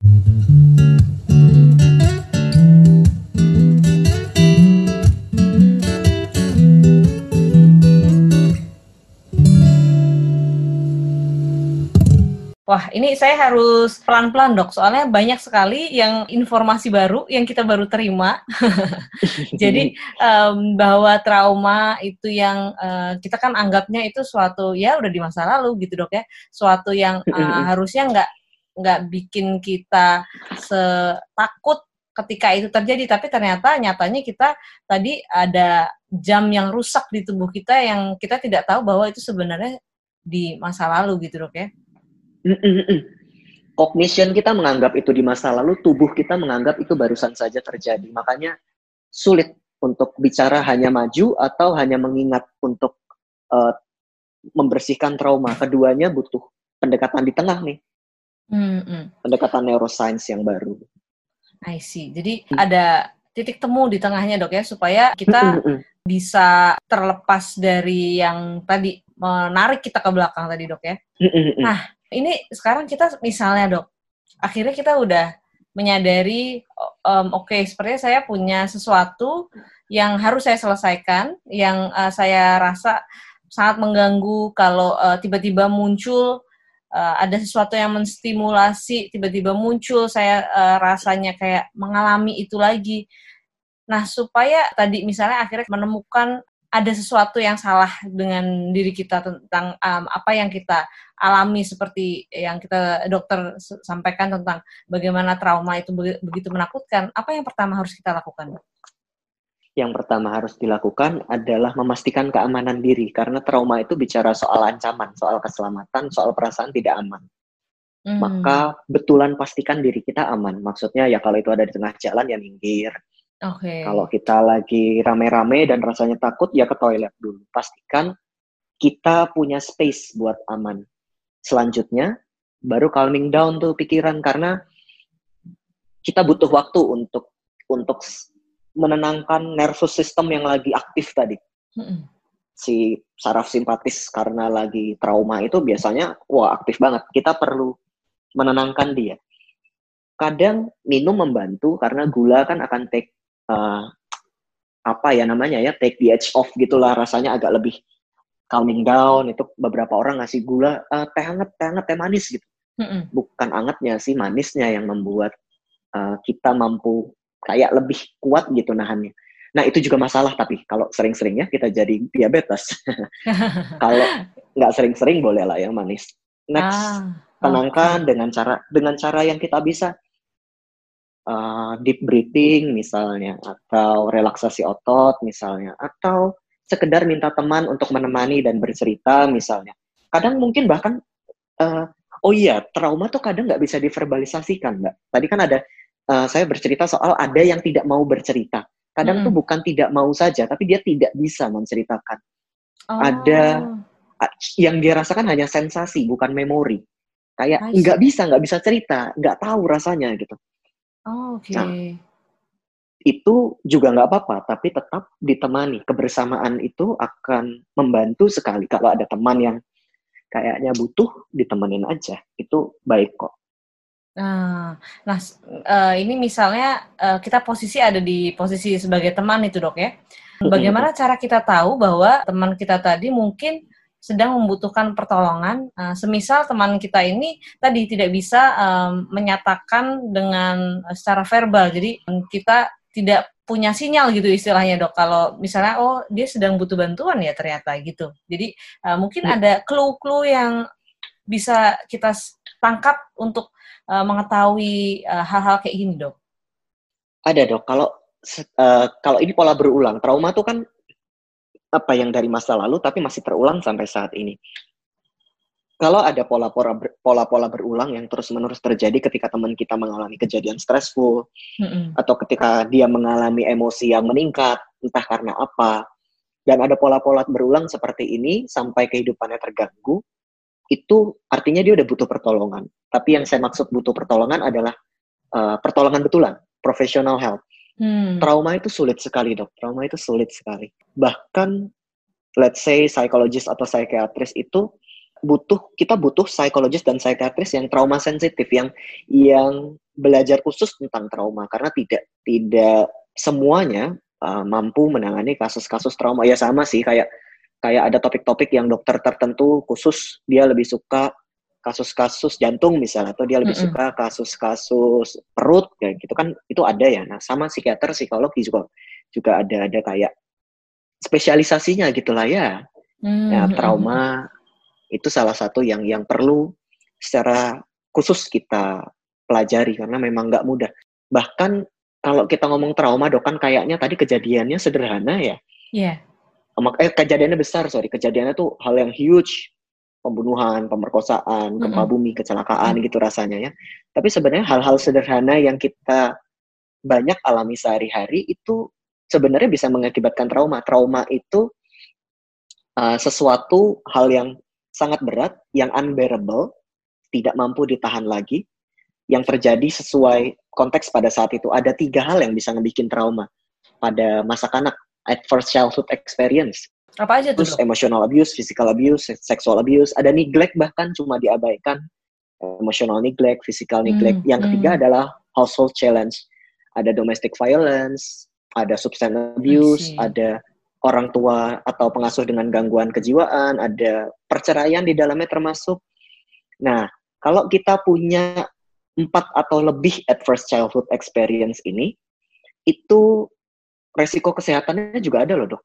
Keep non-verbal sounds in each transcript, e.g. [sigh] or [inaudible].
Wah, ini saya harus pelan-pelan dok, soalnya banyak sekali yang informasi baru yang kita baru terima. [laughs] Jadi um, bahwa trauma itu yang uh, kita kan anggapnya itu suatu ya udah di masa lalu gitu dok ya, suatu yang uh, [laughs] harusnya nggak nggak bikin kita setakut ketika itu terjadi, tapi ternyata nyatanya kita tadi ada jam yang rusak di tubuh kita yang kita tidak tahu bahwa itu sebenarnya di masa lalu gitu dok ya. Cognition kita menganggap itu di masa lalu, tubuh kita menganggap itu barusan saja terjadi. Makanya sulit untuk bicara hanya maju atau hanya mengingat untuk uh, membersihkan trauma. Keduanya butuh pendekatan di tengah nih. Mm-hmm. Pendekatan neuroscience yang baru. I see. Jadi hmm. ada titik temu di tengahnya dok ya supaya kita bisa terlepas dari yang tadi menarik kita ke belakang tadi dok ya. Nah ini sekarang kita misalnya dok, akhirnya kita udah menyadari, um, oke, okay, sepertinya saya punya sesuatu yang harus saya selesaikan, yang uh, saya rasa sangat mengganggu kalau uh, tiba-tiba muncul uh, ada sesuatu yang menstimulasi, tiba-tiba muncul, saya uh, rasanya kayak mengalami itu lagi. Nah, supaya tadi misalnya akhirnya menemukan ada sesuatu yang salah dengan diri kita tentang um, apa yang kita alami seperti yang kita dokter sampaikan tentang bagaimana trauma itu begitu menakutkan, apa yang pertama harus kita lakukan? Yang pertama harus dilakukan adalah memastikan keamanan diri karena trauma itu bicara soal ancaman, soal keselamatan, soal perasaan tidak aman. Hmm. Maka betulan pastikan diri kita aman. Maksudnya ya kalau itu ada di tengah jalan ya minggir, Okay. Kalau kita lagi rame-rame dan rasanya takut, ya ke toilet dulu. Pastikan kita punya space buat aman. Selanjutnya, baru calming down tuh pikiran karena kita butuh waktu untuk untuk menenangkan nervous system yang lagi aktif tadi. Mm-hmm. Si saraf simpatis karena lagi trauma itu biasanya wah aktif banget. Kita perlu menenangkan dia. Kadang minum membantu karena gula kan akan take uh, apa ya namanya ya take the edge off gitulah rasanya agak lebih calming down itu beberapa orang ngasih gula uh, teh hangat teh hangat teh manis gitu mm-hmm. bukan angetnya sih manisnya yang membuat uh, kita mampu kayak lebih kuat gitu nahannya. Nah itu juga masalah tapi kalau sering-sering ya kita jadi diabetes. [laughs] Kalau nggak sering-sering boleh lah yang manis. Next ah, tenangkan okay. dengan cara dengan cara yang kita bisa. Uh, deep breathing misalnya atau relaksasi otot misalnya atau sekedar minta teman untuk menemani dan bercerita misalnya. Kadang mungkin bahkan uh, oh iya trauma tuh kadang nggak bisa diverbalisasikan mbak. Tadi kan ada uh, saya bercerita soal ada yang tidak mau bercerita kadang hmm. tuh bukan tidak mau saja tapi dia tidak bisa menceritakan oh. ada yang dia rasakan hanya sensasi bukan memori kayak nggak bisa nggak bisa cerita nggak tahu rasanya gitu Oh, oke. Nah, itu juga nggak apa-apa, tapi tetap ditemani. Kebersamaan itu akan membantu sekali. Kalau ada teman yang kayaknya butuh, ditemenin aja. Itu baik kok. Nah, nah uh, ini misalnya uh, kita posisi ada di posisi sebagai teman itu dok ya. Bagaimana cara kita tahu bahwa teman kita tadi mungkin sedang membutuhkan pertolongan, uh, semisal teman kita ini tadi tidak bisa um, menyatakan dengan secara verbal, jadi kita tidak punya sinyal gitu istilahnya dok. Kalau misalnya oh dia sedang butuh bantuan ya ternyata gitu. Jadi uh, mungkin ya. ada clue-clue yang bisa kita tangkap untuk uh, mengetahui hal-hal uh, kayak gini dok. Ada dok. Kalau uh, kalau ini pola berulang, trauma tuh kan apa yang dari masa lalu tapi masih terulang sampai saat ini. Kalau ada pola-pola pola-pola berulang yang terus-menerus terjadi ketika teman kita mengalami kejadian stressful mm-hmm. atau ketika dia mengalami emosi yang meningkat entah karena apa dan ada pola-pola berulang seperti ini sampai kehidupannya terganggu itu artinya dia udah butuh pertolongan. Tapi yang saya maksud butuh pertolongan adalah uh, pertolongan betulan, professional help. Hmm. Trauma itu sulit sekali dok, trauma itu sulit sekali. Bahkan let's say psikologis atau psikiatris itu butuh kita butuh psikologis dan psikiatris yang trauma sensitif yang yang belajar khusus tentang trauma karena tidak tidak semuanya uh, mampu menangani kasus-kasus trauma. Ya sama sih kayak kayak ada topik-topik yang dokter tertentu khusus dia lebih suka kasus-kasus jantung misalnya atau dia lebih mm -hmm. suka kasus-kasus perut kayak gitu kan itu ada ya. Nah, sama psikiater, psikologi juga juga ada ada kayak spesialisasinya gitulah ya. Mm -hmm. Nah, trauma itu salah satu yang yang perlu secara khusus kita pelajari karena memang nggak mudah. Bahkan kalau kita ngomong trauma dok kan kayaknya tadi kejadiannya sederhana ya. Yeah. Eh, kejadiannya besar sorry, kejadiannya tuh hal yang huge pembunuhan, pemerkosaan, gempa bumi, kecelakaan mm -hmm. gitu rasanya ya. Tapi sebenarnya hal-hal sederhana yang kita banyak alami sehari-hari itu sebenarnya bisa mengakibatkan trauma. Trauma itu uh, sesuatu hal yang sangat berat, yang unbearable, tidak mampu ditahan lagi, yang terjadi sesuai konteks pada saat itu. Ada tiga hal yang bisa ngebikin trauma pada masa kanak, at first childhood experience. Apa aja tuh? Terus emotional abuse, physical abuse, sexual abuse, ada neglect bahkan cuma diabaikan. Emotional neglect, physical neglect. Hmm, yang ketiga hmm. adalah household challenge. Ada domestic violence, ada substance abuse, ada orang tua atau pengasuh dengan gangguan kejiwaan, ada perceraian di dalamnya termasuk. Nah, kalau kita punya empat atau lebih adverse childhood experience ini, itu resiko kesehatannya juga ada loh dok.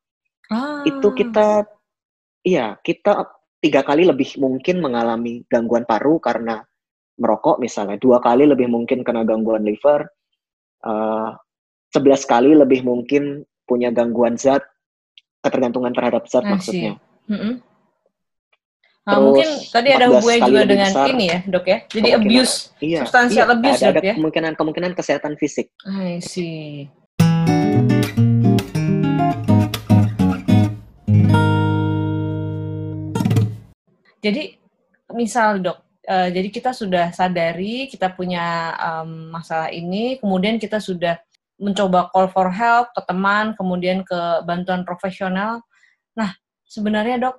Ah. Itu kita, iya kita tiga kali lebih mungkin mengalami gangguan paru karena merokok misalnya, dua kali lebih mungkin kena gangguan liver, uh, sebelas kali lebih mungkin punya gangguan zat, ketergantungan terhadap zat maksudnya. Mm -hmm. Nah, mungkin tadi ada hubungannya juga dengan besar, ini ya, dok ya. Jadi abuse, iya, substansial iya, abuse, ada, ada ya? kemungkinan kemungkinan kesehatan fisik. I see. Jadi misal dok, uh, jadi kita sudah sadari kita punya um, masalah ini, kemudian kita sudah mencoba call for help ke teman, kemudian ke bantuan profesional. Nah, sebenarnya dok,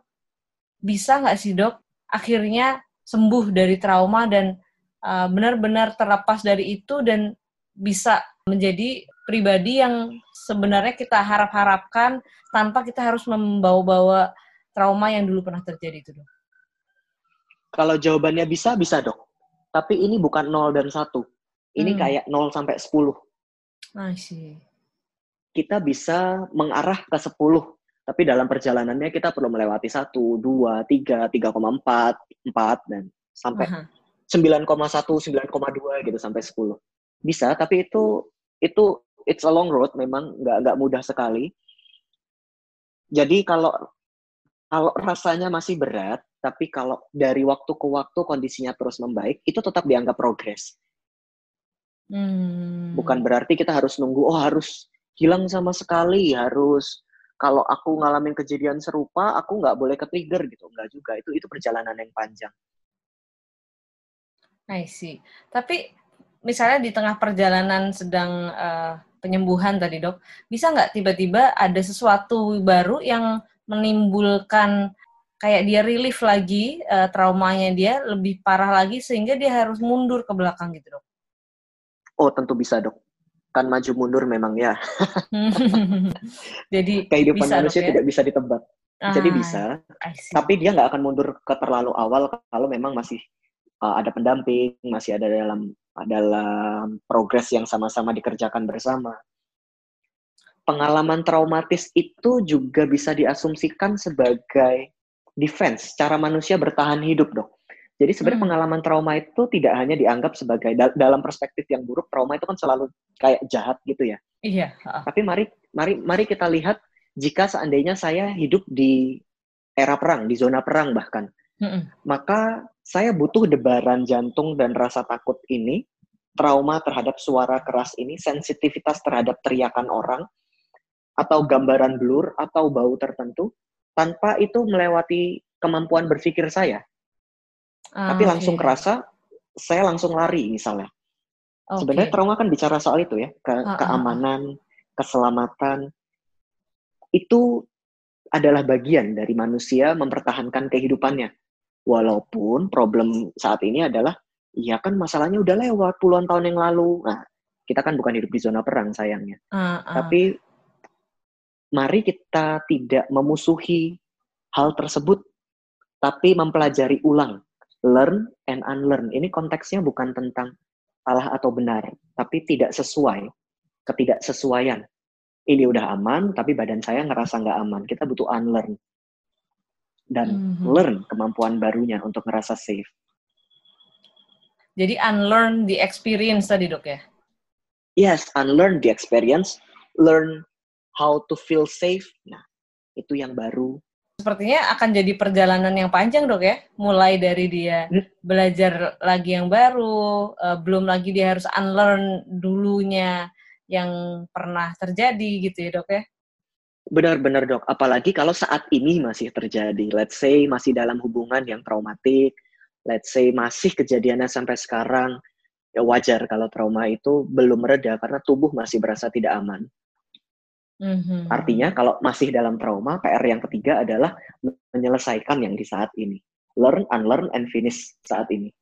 bisa nggak sih dok akhirnya sembuh dari trauma dan uh, benar-benar terlepas dari itu dan bisa menjadi pribadi yang sebenarnya kita harap-harapkan tanpa kita harus membawa-bawa trauma yang dulu pernah terjadi itu dok. Kalau jawabannya bisa, bisa dok. Tapi ini bukan 0 dan 1. Ini hmm. kayak 0 sampai 10. I see. Kita bisa mengarah ke 10. Tapi dalam perjalanannya kita perlu melewati 1, 2, 3, 3,4, 4, dan sampai uh -huh. 9,1, 9,2 gitu sampai 10. Bisa, tapi itu itu it's a long road memang nggak nggak mudah sekali. Jadi kalau kalau rasanya masih berat, tapi kalau dari waktu ke waktu kondisinya terus membaik, itu tetap dianggap progres. Hmm. Bukan berarti kita harus nunggu, oh harus hilang sama sekali, harus kalau aku ngalamin kejadian serupa, aku nggak boleh ke-trigger gitu. Nggak juga, itu itu perjalanan yang panjang. I see. Tapi misalnya di tengah perjalanan sedang uh, penyembuhan tadi dok, bisa nggak tiba-tiba ada sesuatu baru yang menimbulkan kayak dia relief lagi uh, traumanya dia lebih parah lagi sehingga dia harus mundur ke belakang gitu dok. Oh tentu bisa dok. Kan maju mundur memang ya. [laughs] Jadi kehidupan bisa, manusia dok, ya? tidak bisa ditebak. Ah, Jadi bisa. Tapi dia nggak akan mundur ke terlalu awal kalau memang masih uh, ada pendamping, masih ada dalam dalam progres yang sama-sama dikerjakan bersama pengalaman traumatis itu juga bisa diasumsikan sebagai defense, cara manusia bertahan hidup, dok. Jadi sebenarnya hmm. pengalaman trauma itu tidak hanya dianggap sebagai dalam perspektif yang buruk, trauma itu kan selalu kayak jahat gitu ya. Iya. Tapi mari mari mari kita lihat jika seandainya saya hidup di era perang, di zona perang bahkan, hmm. maka saya butuh debaran jantung dan rasa takut ini, trauma terhadap suara keras ini, sensitivitas terhadap teriakan orang, atau gambaran blur atau bau tertentu tanpa itu melewati kemampuan berpikir saya. Ah, Tapi langsung kerasa, saya langsung lari misalnya. Okay. Sebenarnya trauma kan bicara soal itu ya, ke ah, ah, ah. keamanan, keselamatan. Itu adalah bagian dari manusia mempertahankan kehidupannya. Walaupun problem saat ini adalah Iya kan masalahnya udah lewat puluhan tahun yang lalu. Nah, kita kan bukan hidup di zona perang sayangnya. Uh, uh. Tapi mari kita tidak memusuhi hal tersebut, tapi mempelajari ulang, learn and unlearn. Ini konteksnya bukan tentang salah atau benar, tapi tidak sesuai, ketidaksesuaian. Ini udah aman, tapi badan saya ngerasa nggak aman. Kita butuh unlearn dan mm -hmm. learn kemampuan barunya untuk ngerasa safe. Jadi unlearn the experience tadi dok ya? Yes, unlearn the experience, learn how to feel safe. Nah, itu yang baru. Sepertinya akan jadi perjalanan yang panjang dok ya, mulai dari dia hmm? belajar lagi yang baru, uh, belum lagi dia harus unlearn dulunya yang pernah terjadi gitu ya dok ya? Benar-benar dok, apalagi kalau saat ini masih terjadi, let's say masih dalam hubungan yang traumatik, let's say masih kejadiannya sampai sekarang, ya wajar kalau trauma itu belum mereda karena tubuh masih berasa tidak aman. Mm-hmm. Artinya kalau masih dalam trauma, PR yang ketiga adalah menyelesaikan yang di saat ini. Learn, unlearn, and finish saat ini.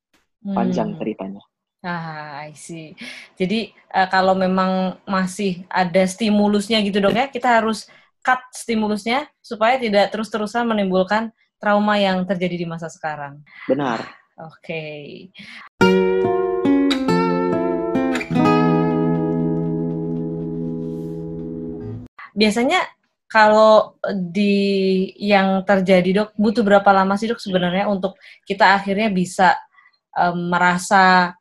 Panjang mm. ceritanya. Ah, I see. Jadi uh, kalau memang masih ada stimulusnya gitu dong ya, kita harus cut stimulusnya supaya tidak terus-terusan menimbulkan trauma yang terjadi di masa sekarang. Benar. Oke. Okay. Biasanya kalau di yang terjadi dok butuh berapa lama sih dok sebenarnya untuk kita akhirnya bisa um, merasa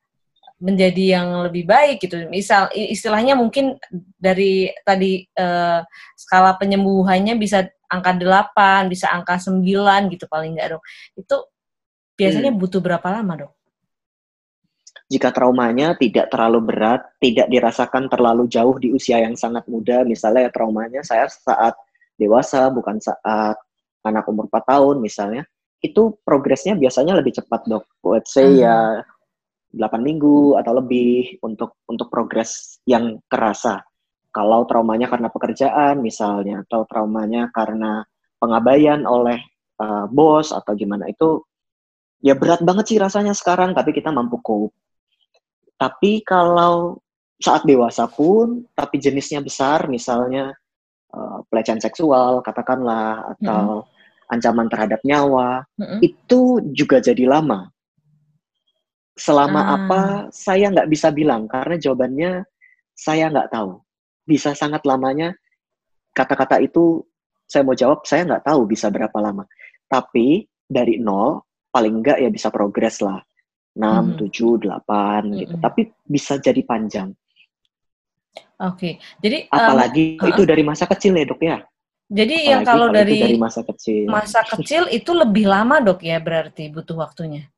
menjadi yang lebih baik gitu. Misal istilahnya mungkin dari tadi uh, skala penyembuhannya bisa angka 8, bisa angka 9 gitu paling enggak, Dok. Itu biasanya hmm. butuh berapa lama, Dok? Jika traumanya tidak terlalu berat, tidak dirasakan terlalu jauh di usia yang sangat muda, misalnya traumanya saya saat dewasa, bukan saat anak umur 4 tahun misalnya, itu progresnya biasanya lebih cepat, Dok. Let's say ya hmm. ya 8 minggu atau lebih untuk untuk progres yang kerasa. Kalau traumanya karena pekerjaan misalnya, atau traumanya karena pengabaian oleh uh, bos atau gimana itu ya berat banget sih rasanya sekarang, tapi kita mampu cope. Tapi kalau saat dewasa pun, tapi jenisnya besar, misalnya uh, pelecehan seksual, katakanlah, atau mm-hmm. ancaman terhadap nyawa, mm-hmm. itu juga jadi lama. Selama ah. apa, saya nggak bisa bilang, karena jawabannya saya nggak tahu bisa sangat lamanya kata-kata itu saya mau jawab saya nggak tahu bisa berapa lama tapi dari nol paling enggak ya bisa progres lah 6, hmm. 7, 8 gitu. Hmm. Tapi bisa jadi panjang. Oke. Okay. Jadi apalagi um, itu dari masa kecil ya, Dok ya. Jadi apalagi yang kalau dari, dari masa kecil. Masa kecil itu lebih lama, Dok ya, berarti butuh waktunya.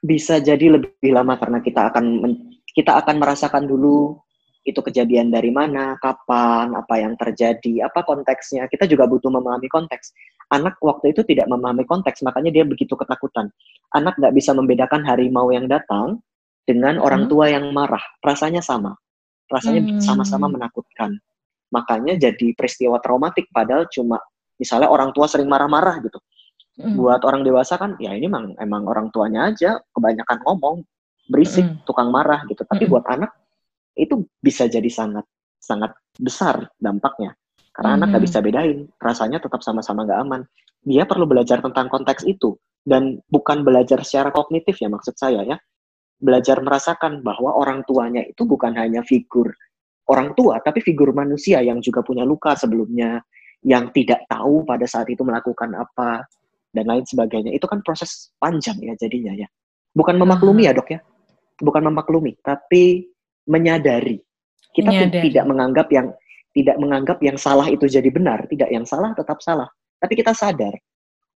Bisa jadi lebih lama karena kita akan kita akan merasakan dulu itu kejadian dari mana, kapan, apa yang terjadi, apa konteksnya. Kita juga butuh memahami konteks. Anak waktu itu tidak memahami konteks, makanya dia begitu ketakutan. Anak nggak bisa membedakan harimau yang datang dengan orang hmm. tua yang marah. Rasanya sama. Rasanya hmm. sama-sama menakutkan. Makanya jadi peristiwa traumatik, padahal cuma misalnya orang tua sering marah-marah gitu. Hmm. Buat orang dewasa kan, ya ini emang, emang orang tuanya aja kebanyakan ngomong, berisik, hmm. tukang marah gitu. Tapi hmm. buat anak, itu bisa jadi sangat sangat besar dampaknya. Karena hmm. anak nggak bisa bedain rasanya tetap sama-sama nggak aman. Dia perlu belajar tentang konteks itu. Dan bukan belajar secara kognitif ya maksud saya ya. Belajar merasakan bahwa orang tuanya itu bukan hanya figur orang tua tapi figur manusia yang juga punya luka sebelumnya yang tidak tahu pada saat itu melakukan apa dan lain sebagainya. Itu kan proses panjang ya jadinya ya. Bukan memaklumi ya dok ya. Bukan memaklumi tapi menyadari. Kita menyadari. tidak menganggap yang tidak menganggap yang salah itu jadi benar, tidak yang salah tetap salah. Tapi kita sadar,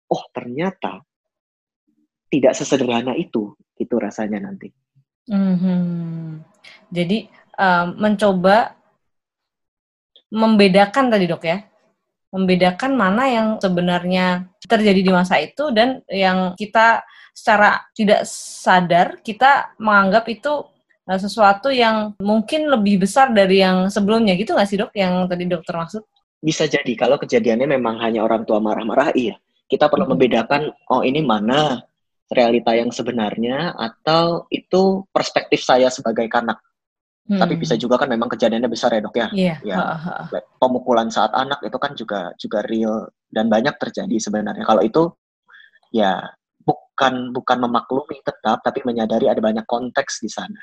oh ternyata tidak sesederhana itu, itu rasanya nanti. Mm-hmm. Jadi um, mencoba membedakan tadi dok ya, membedakan mana yang sebenarnya terjadi di masa itu dan yang kita secara tidak sadar kita menganggap itu sesuatu yang mungkin lebih besar dari yang sebelumnya gitu nggak sih dok yang tadi dokter maksud? Bisa jadi kalau kejadiannya memang hanya orang tua marah-marah iya. Kita perlu hmm. membedakan oh ini mana realita yang sebenarnya atau itu perspektif saya sebagai kanak. Hmm. Tapi bisa juga kan memang kejadiannya besar ya dok ya. Yeah. Ya, pemukulan saat anak itu kan juga juga real dan banyak terjadi sebenarnya. Kalau itu ya bukan bukan memaklumi tetap, tapi menyadari ada banyak konteks di sana.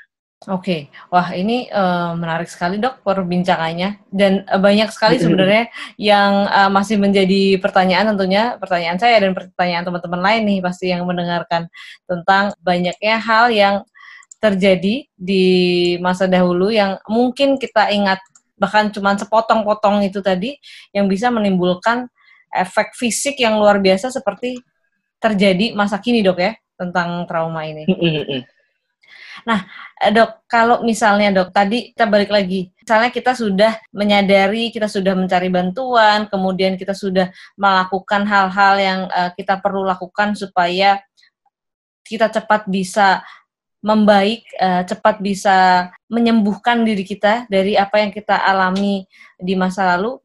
Oke, okay. wah ini uh, menarik sekali dok perbincangannya dan uh, banyak sekali sebenarnya yang uh, masih menjadi pertanyaan tentunya pertanyaan saya dan pertanyaan teman-teman lain nih pasti yang mendengarkan tentang banyaknya hal yang terjadi di masa dahulu yang mungkin kita ingat bahkan cuma sepotong-potong itu tadi yang bisa menimbulkan efek fisik yang luar biasa seperti terjadi masa kini dok ya tentang trauma ini. Nah, eh, dok, kalau misalnya dok, tadi kita balik lagi, misalnya kita sudah menyadari, kita sudah mencari bantuan, kemudian kita sudah melakukan hal-hal yang uh, kita perlu lakukan supaya kita cepat bisa membaik, uh, cepat bisa menyembuhkan diri kita dari apa yang kita alami di masa lalu.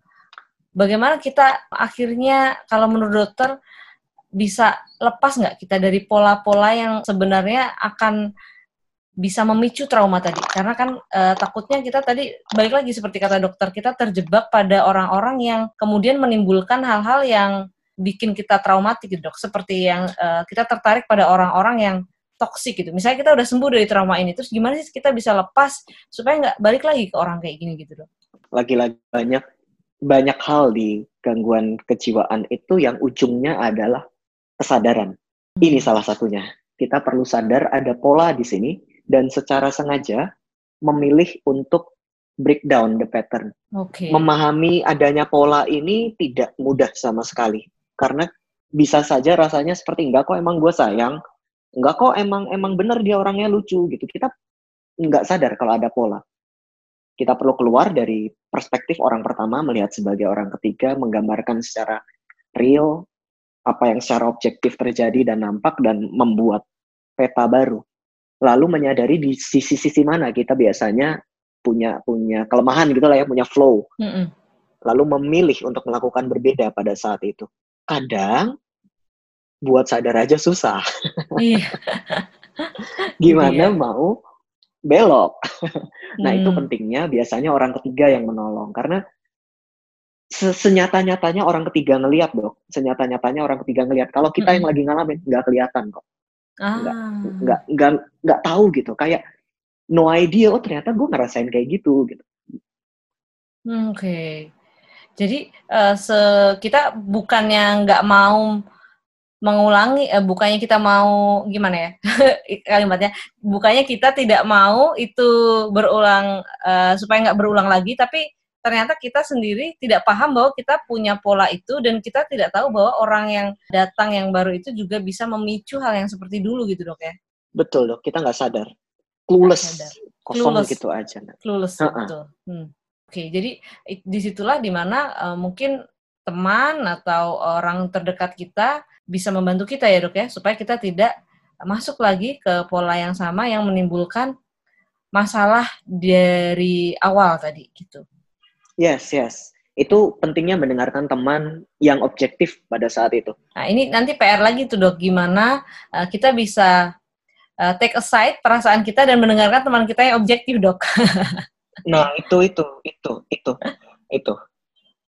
Bagaimana kita akhirnya, kalau menurut dokter, bisa lepas nggak kita dari pola-pola yang sebenarnya akan bisa memicu trauma tadi. Karena kan e, takutnya kita tadi balik lagi seperti kata dokter kita terjebak pada orang-orang yang kemudian menimbulkan hal-hal yang bikin kita traumatik gitu dok. Seperti yang e, kita tertarik pada orang-orang yang toksik gitu. Misalnya kita udah sembuh dari trauma ini terus gimana sih kita bisa lepas supaya nggak balik lagi ke orang kayak gini gitu dok? Lagi-lagi banyak banyak hal di gangguan kejiwaan itu yang ujungnya adalah kesadaran. Ini salah satunya. Kita perlu sadar ada pola di sini dan secara sengaja memilih untuk breakdown the pattern. Okay. Memahami adanya pola ini tidak mudah sama sekali karena bisa saja rasanya seperti enggak kok emang gue sayang, enggak kok emang emang bener dia orangnya lucu gitu. Kita enggak sadar kalau ada pola. Kita perlu keluar dari perspektif orang pertama melihat sebagai orang ketiga menggambarkan secara real apa yang secara objektif terjadi dan nampak dan membuat peta baru lalu menyadari di sisi-sisi mana kita biasanya punya punya kelemahan gitu lah ya punya flow mm -mm. lalu memilih untuk melakukan berbeda pada saat itu kadang buat sadar aja susah [laughs] iya. [laughs] gimana iya. mau belok [laughs] nah mm. itu pentingnya biasanya orang ketiga yang menolong karena senyata-nyatanya orang ketiga ngeliat dok senyata-nyatanya orang ketiga ngeliat kalau kita mm. yang lagi ngalamin nggak kelihatan kok ah. nggak nggak nggak nggak tahu gitu kayak no idea oh ternyata gue ngerasain kayak gitu gitu hmm, oke okay. jadi uh, se kita bukannya nggak mau mengulangi eh, bukannya kita mau gimana ya [laughs] kalimatnya bukannya kita tidak mau itu berulang uh, supaya nggak berulang lagi tapi ternyata kita sendiri tidak paham bahwa kita punya pola itu dan kita tidak tahu bahwa orang yang datang yang baru itu juga bisa memicu hal yang seperti dulu gitu dok ya betul dok kita nggak sadar clueless sadar. kosong clueless. gitu aja clueless uh -uh. betul hmm. oke jadi di situlah di mana uh, mungkin teman atau orang terdekat kita bisa membantu kita ya dok ya supaya kita tidak masuk lagi ke pola yang sama yang menimbulkan masalah dari awal tadi gitu Yes, yes. Itu pentingnya mendengarkan teman yang objektif pada saat itu. Nah, ini nanti PR lagi tuh dok, gimana uh, kita bisa uh, take aside perasaan kita dan mendengarkan teman kita yang objektif dok. [laughs] nah, itu, itu, itu, itu, itu.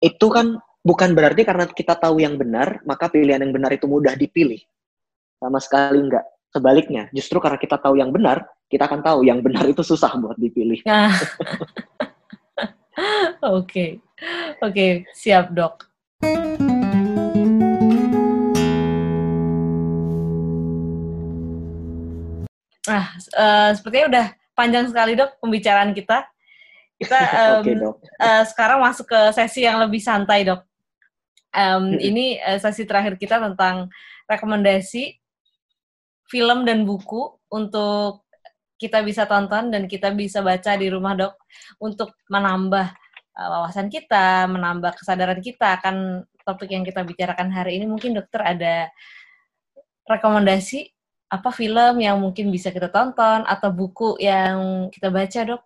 Itu kan bukan berarti karena kita tahu yang benar, maka pilihan yang benar itu mudah dipilih. Sama sekali enggak. Sebaliknya, justru karena kita tahu yang benar, kita akan tahu yang benar itu susah buat dipilih. Nah. [laughs] [laughs] Oke, oke, siap dok. Nah, uh, sepertinya udah panjang sekali dok pembicaraan kita. Kita [laughs] um, okay, dok. Uh, sekarang masuk ke sesi yang lebih santai dok. Um, ini uh, sesi terakhir kita tentang rekomendasi film dan buku untuk kita bisa tonton dan kita bisa baca di rumah dok untuk menambah uh, wawasan kita, menambah kesadaran kita akan topik yang kita bicarakan hari ini. Mungkin dokter ada rekomendasi apa film yang mungkin bisa kita tonton atau buku yang kita baca dok?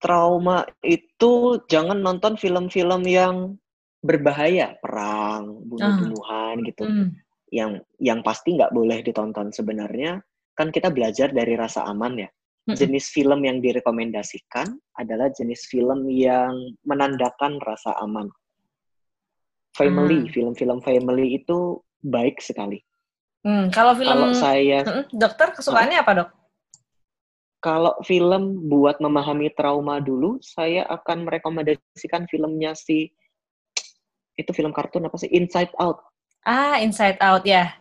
Trauma itu jangan nonton film-film yang berbahaya, perang, bunuh-bunuhan uh. gitu. Mm. yang yang pasti nggak boleh ditonton sebenarnya kan kita belajar dari rasa aman ya. Jenis film yang direkomendasikan adalah jenis film yang menandakan rasa aman. Family, film film-film family itu baik sekali. Hmm, kalau film kalau saya dokter kesukaannya apa dok? Kalau film buat memahami trauma dulu, saya akan merekomendasikan filmnya si itu film kartun apa sih Inside Out. Ah, Inside Out ya.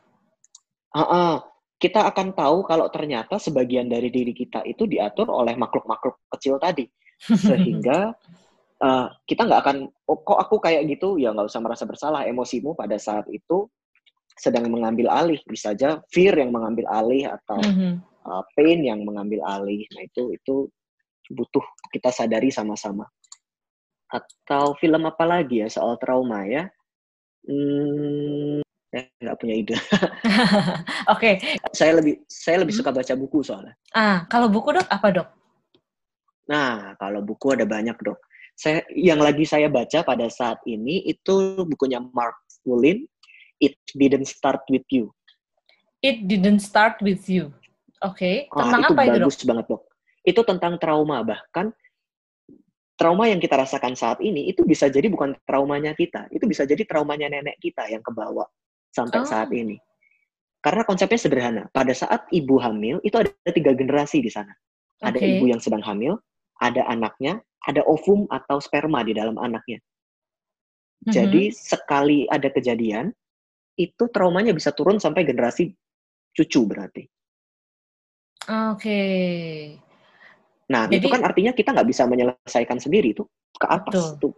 Uh -uh. Kita akan tahu kalau ternyata sebagian dari diri kita itu diatur oleh makhluk-makhluk kecil tadi, [laughs] sehingga uh, kita nggak akan oh, kok aku kayak gitu? Ya nggak usah merasa bersalah. Emosimu pada saat itu sedang mengambil alih. Bisa aja fear yang mengambil alih atau uh, pain yang mengambil alih. Nah itu itu butuh kita sadari sama-sama. Atau film apa lagi ya soal trauma ya? Hmm, saya nggak punya ide. [laughs] Oke. okay. Saya lebih saya lebih hmm. suka baca buku soalnya. Ah, kalau buku dok apa dok? Nah, kalau buku ada banyak dok. Saya yang lagi saya baca pada saat ini itu bukunya Mark Woollin. It didn't start with you. It didn't start with you. Oke. Okay. Tentang ah, itu apa itu dok? Bagus banget dok. Itu tentang trauma bahkan trauma yang kita rasakan saat ini itu bisa jadi bukan traumanya kita, itu bisa jadi traumanya nenek kita yang kebawa sampai oh. saat ini. Karena konsepnya sederhana. Pada saat ibu hamil itu ada tiga generasi di sana. Okay. Ada ibu yang sedang hamil, ada anaknya, ada ovum atau sperma di dalam anaknya. Mm-hmm. Jadi sekali ada kejadian, itu traumanya bisa turun sampai generasi cucu berarti. Oke. Okay. Nah, Jadi, itu kan artinya kita nggak bisa menyelesaikan sendiri itu ke atas betul. tuh.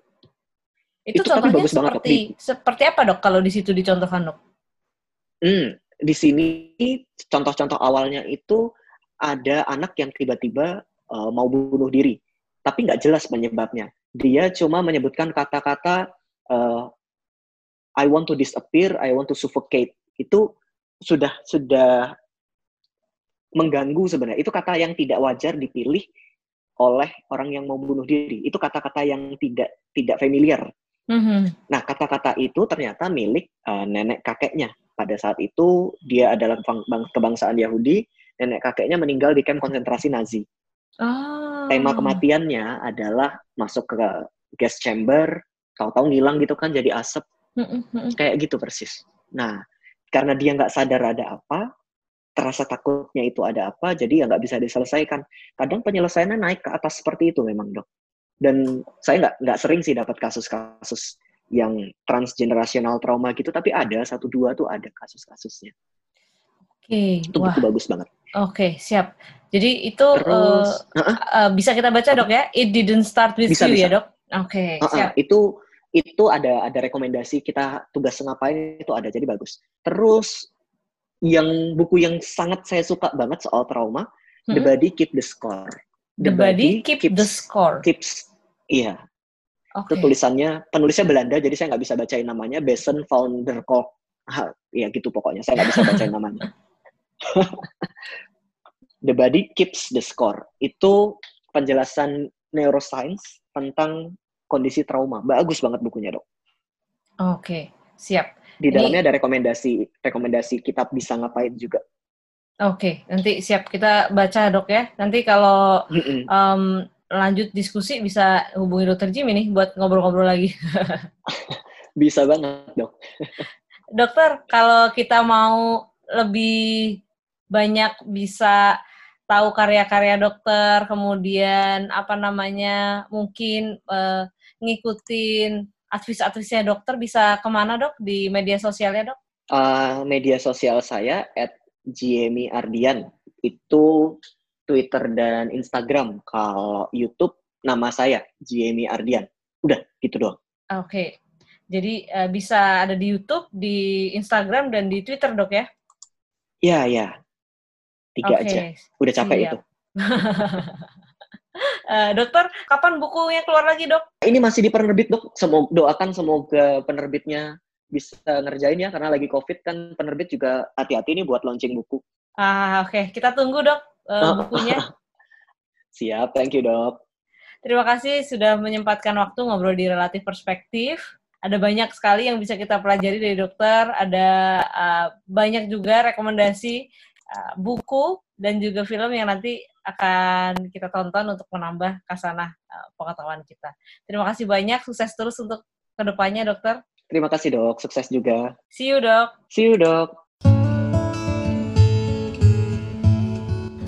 Itu, itu contohnya bagus seperti banget, dok. seperti apa dok kalau di situ dicontohkan dok? Hmm, di sini contoh-contoh awalnya itu ada anak yang tiba-tiba uh, mau bunuh diri, tapi nggak jelas penyebabnya. Dia cuma menyebutkan kata-kata uh, I want to disappear, I want to suffocate. Itu sudah sudah mengganggu sebenarnya. Itu kata yang tidak wajar dipilih oleh orang yang mau bunuh diri. Itu kata-kata yang tidak tidak familiar. Mm-hmm. Nah, kata-kata itu ternyata milik uh, nenek kakeknya. Pada saat itu dia adalah kebangsaan Yahudi, nenek kakeknya meninggal di kamp konsentrasi Nazi. Oh. Tema kematiannya adalah masuk ke gas chamber, tahu-tahu ngilang gitu kan jadi asap. Mm-hmm. Kayak gitu persis. Nah, karena dia nggak sadar ada apa, terasa takutnya itu ada apa, jadi ya nggak bisa diselesaikan. Kadang penyelesaiannya naik ke atas seperti itu memang dok. Dan saya nggak nggak sering sih dapat kasus-kasus yang transgenerasional trauma gitu, tapi ada satu dua tuh ada kasus-kasusnya. Oke, okay. itu Wah. buku bagus banget. Oke, okay, siap. Jadi itu Terus, uh, uh, uh, bisa kita baca dok ya? It didn't start with bisa, you bisa. ya dok? Oke, okay, uh, uh, Itu itu ada ada rekomendasi kita tugas ngapain itu ada jadi bagus. Terus yang buku yang sangat saya suka banget soal trauma, hmm. The Body Keep the Score. The, the Body, Keep keeps, the Score. Keeps, iya. Okay. Itu tulisannya, penulisnya Belanda, jadi saya nggak bisa bacain namanya. Besen Founder Kolk. ya gitu pokoknya, saya nggak bisa bacain namanya. [laughs] the Body Keeps the Score. Itu penjelasan neuroscience tentang kondisi trauma. Bagus banget bukunya, dok. Oke, okay. siap. Di dalamnya Ini, ada rekomendasi rekomendasi kitab bisa ngapain juga. Oke, okay, nanti siap kita baca dok ya. Nanti kalau um, lanjut diskusi bisa hubungi dokter Jim ini buat ngobrol-ngobrol lagi. [laughs] bisa banget dok. [laughs] Dokter, kalau kita mau lebih banyak bisa tahu karya-karya dokter, kemudian apa namanya mungkin uh, ngikutin advis-advisnya dokter bisa ke mana dok di media sosialnya dok? Uh, media sosial saya at Jemi Ardian itu Twitter dan Instagram. Kalau YouTube nama saya Jemi Ardian. Udah gitu doang. Oke. Okay. Jadi uh, bisa ada di YouTube, di Instagram dan di Twitter dok ya? Iya ya. Tiga okay. aja. Udah capek Siap. itu. Uh, [laughs] dokter, kapan bukunya keluar lagi, dok? Ini masih di penerbit, dok. Semoga doakan semoga penerbitnya bisa ngerjain ya, karena lagi COVID kan penerbit juga hati-hati nih buat launching buku. Ah, oke. Okay. Kita tunggu, dok, uh, [laughs] bukunya. Siap, thank you, dok. Terima kasih sudah menyempatkan waktu ngobrol di Relatif Perspektif. ada banyak sekali yang bisa kita pelajari dari dokter. Ada uh, banyak juga rekomendasi uh, buku dan juga film yang nanti akan kita tonton untuk menambah kasanah uh, pengetahuan kita. Terima kasih banyak, sukses terus untuk ke depannya dokter. Terima kasih dok, sukses juga. See you dok. See you dok.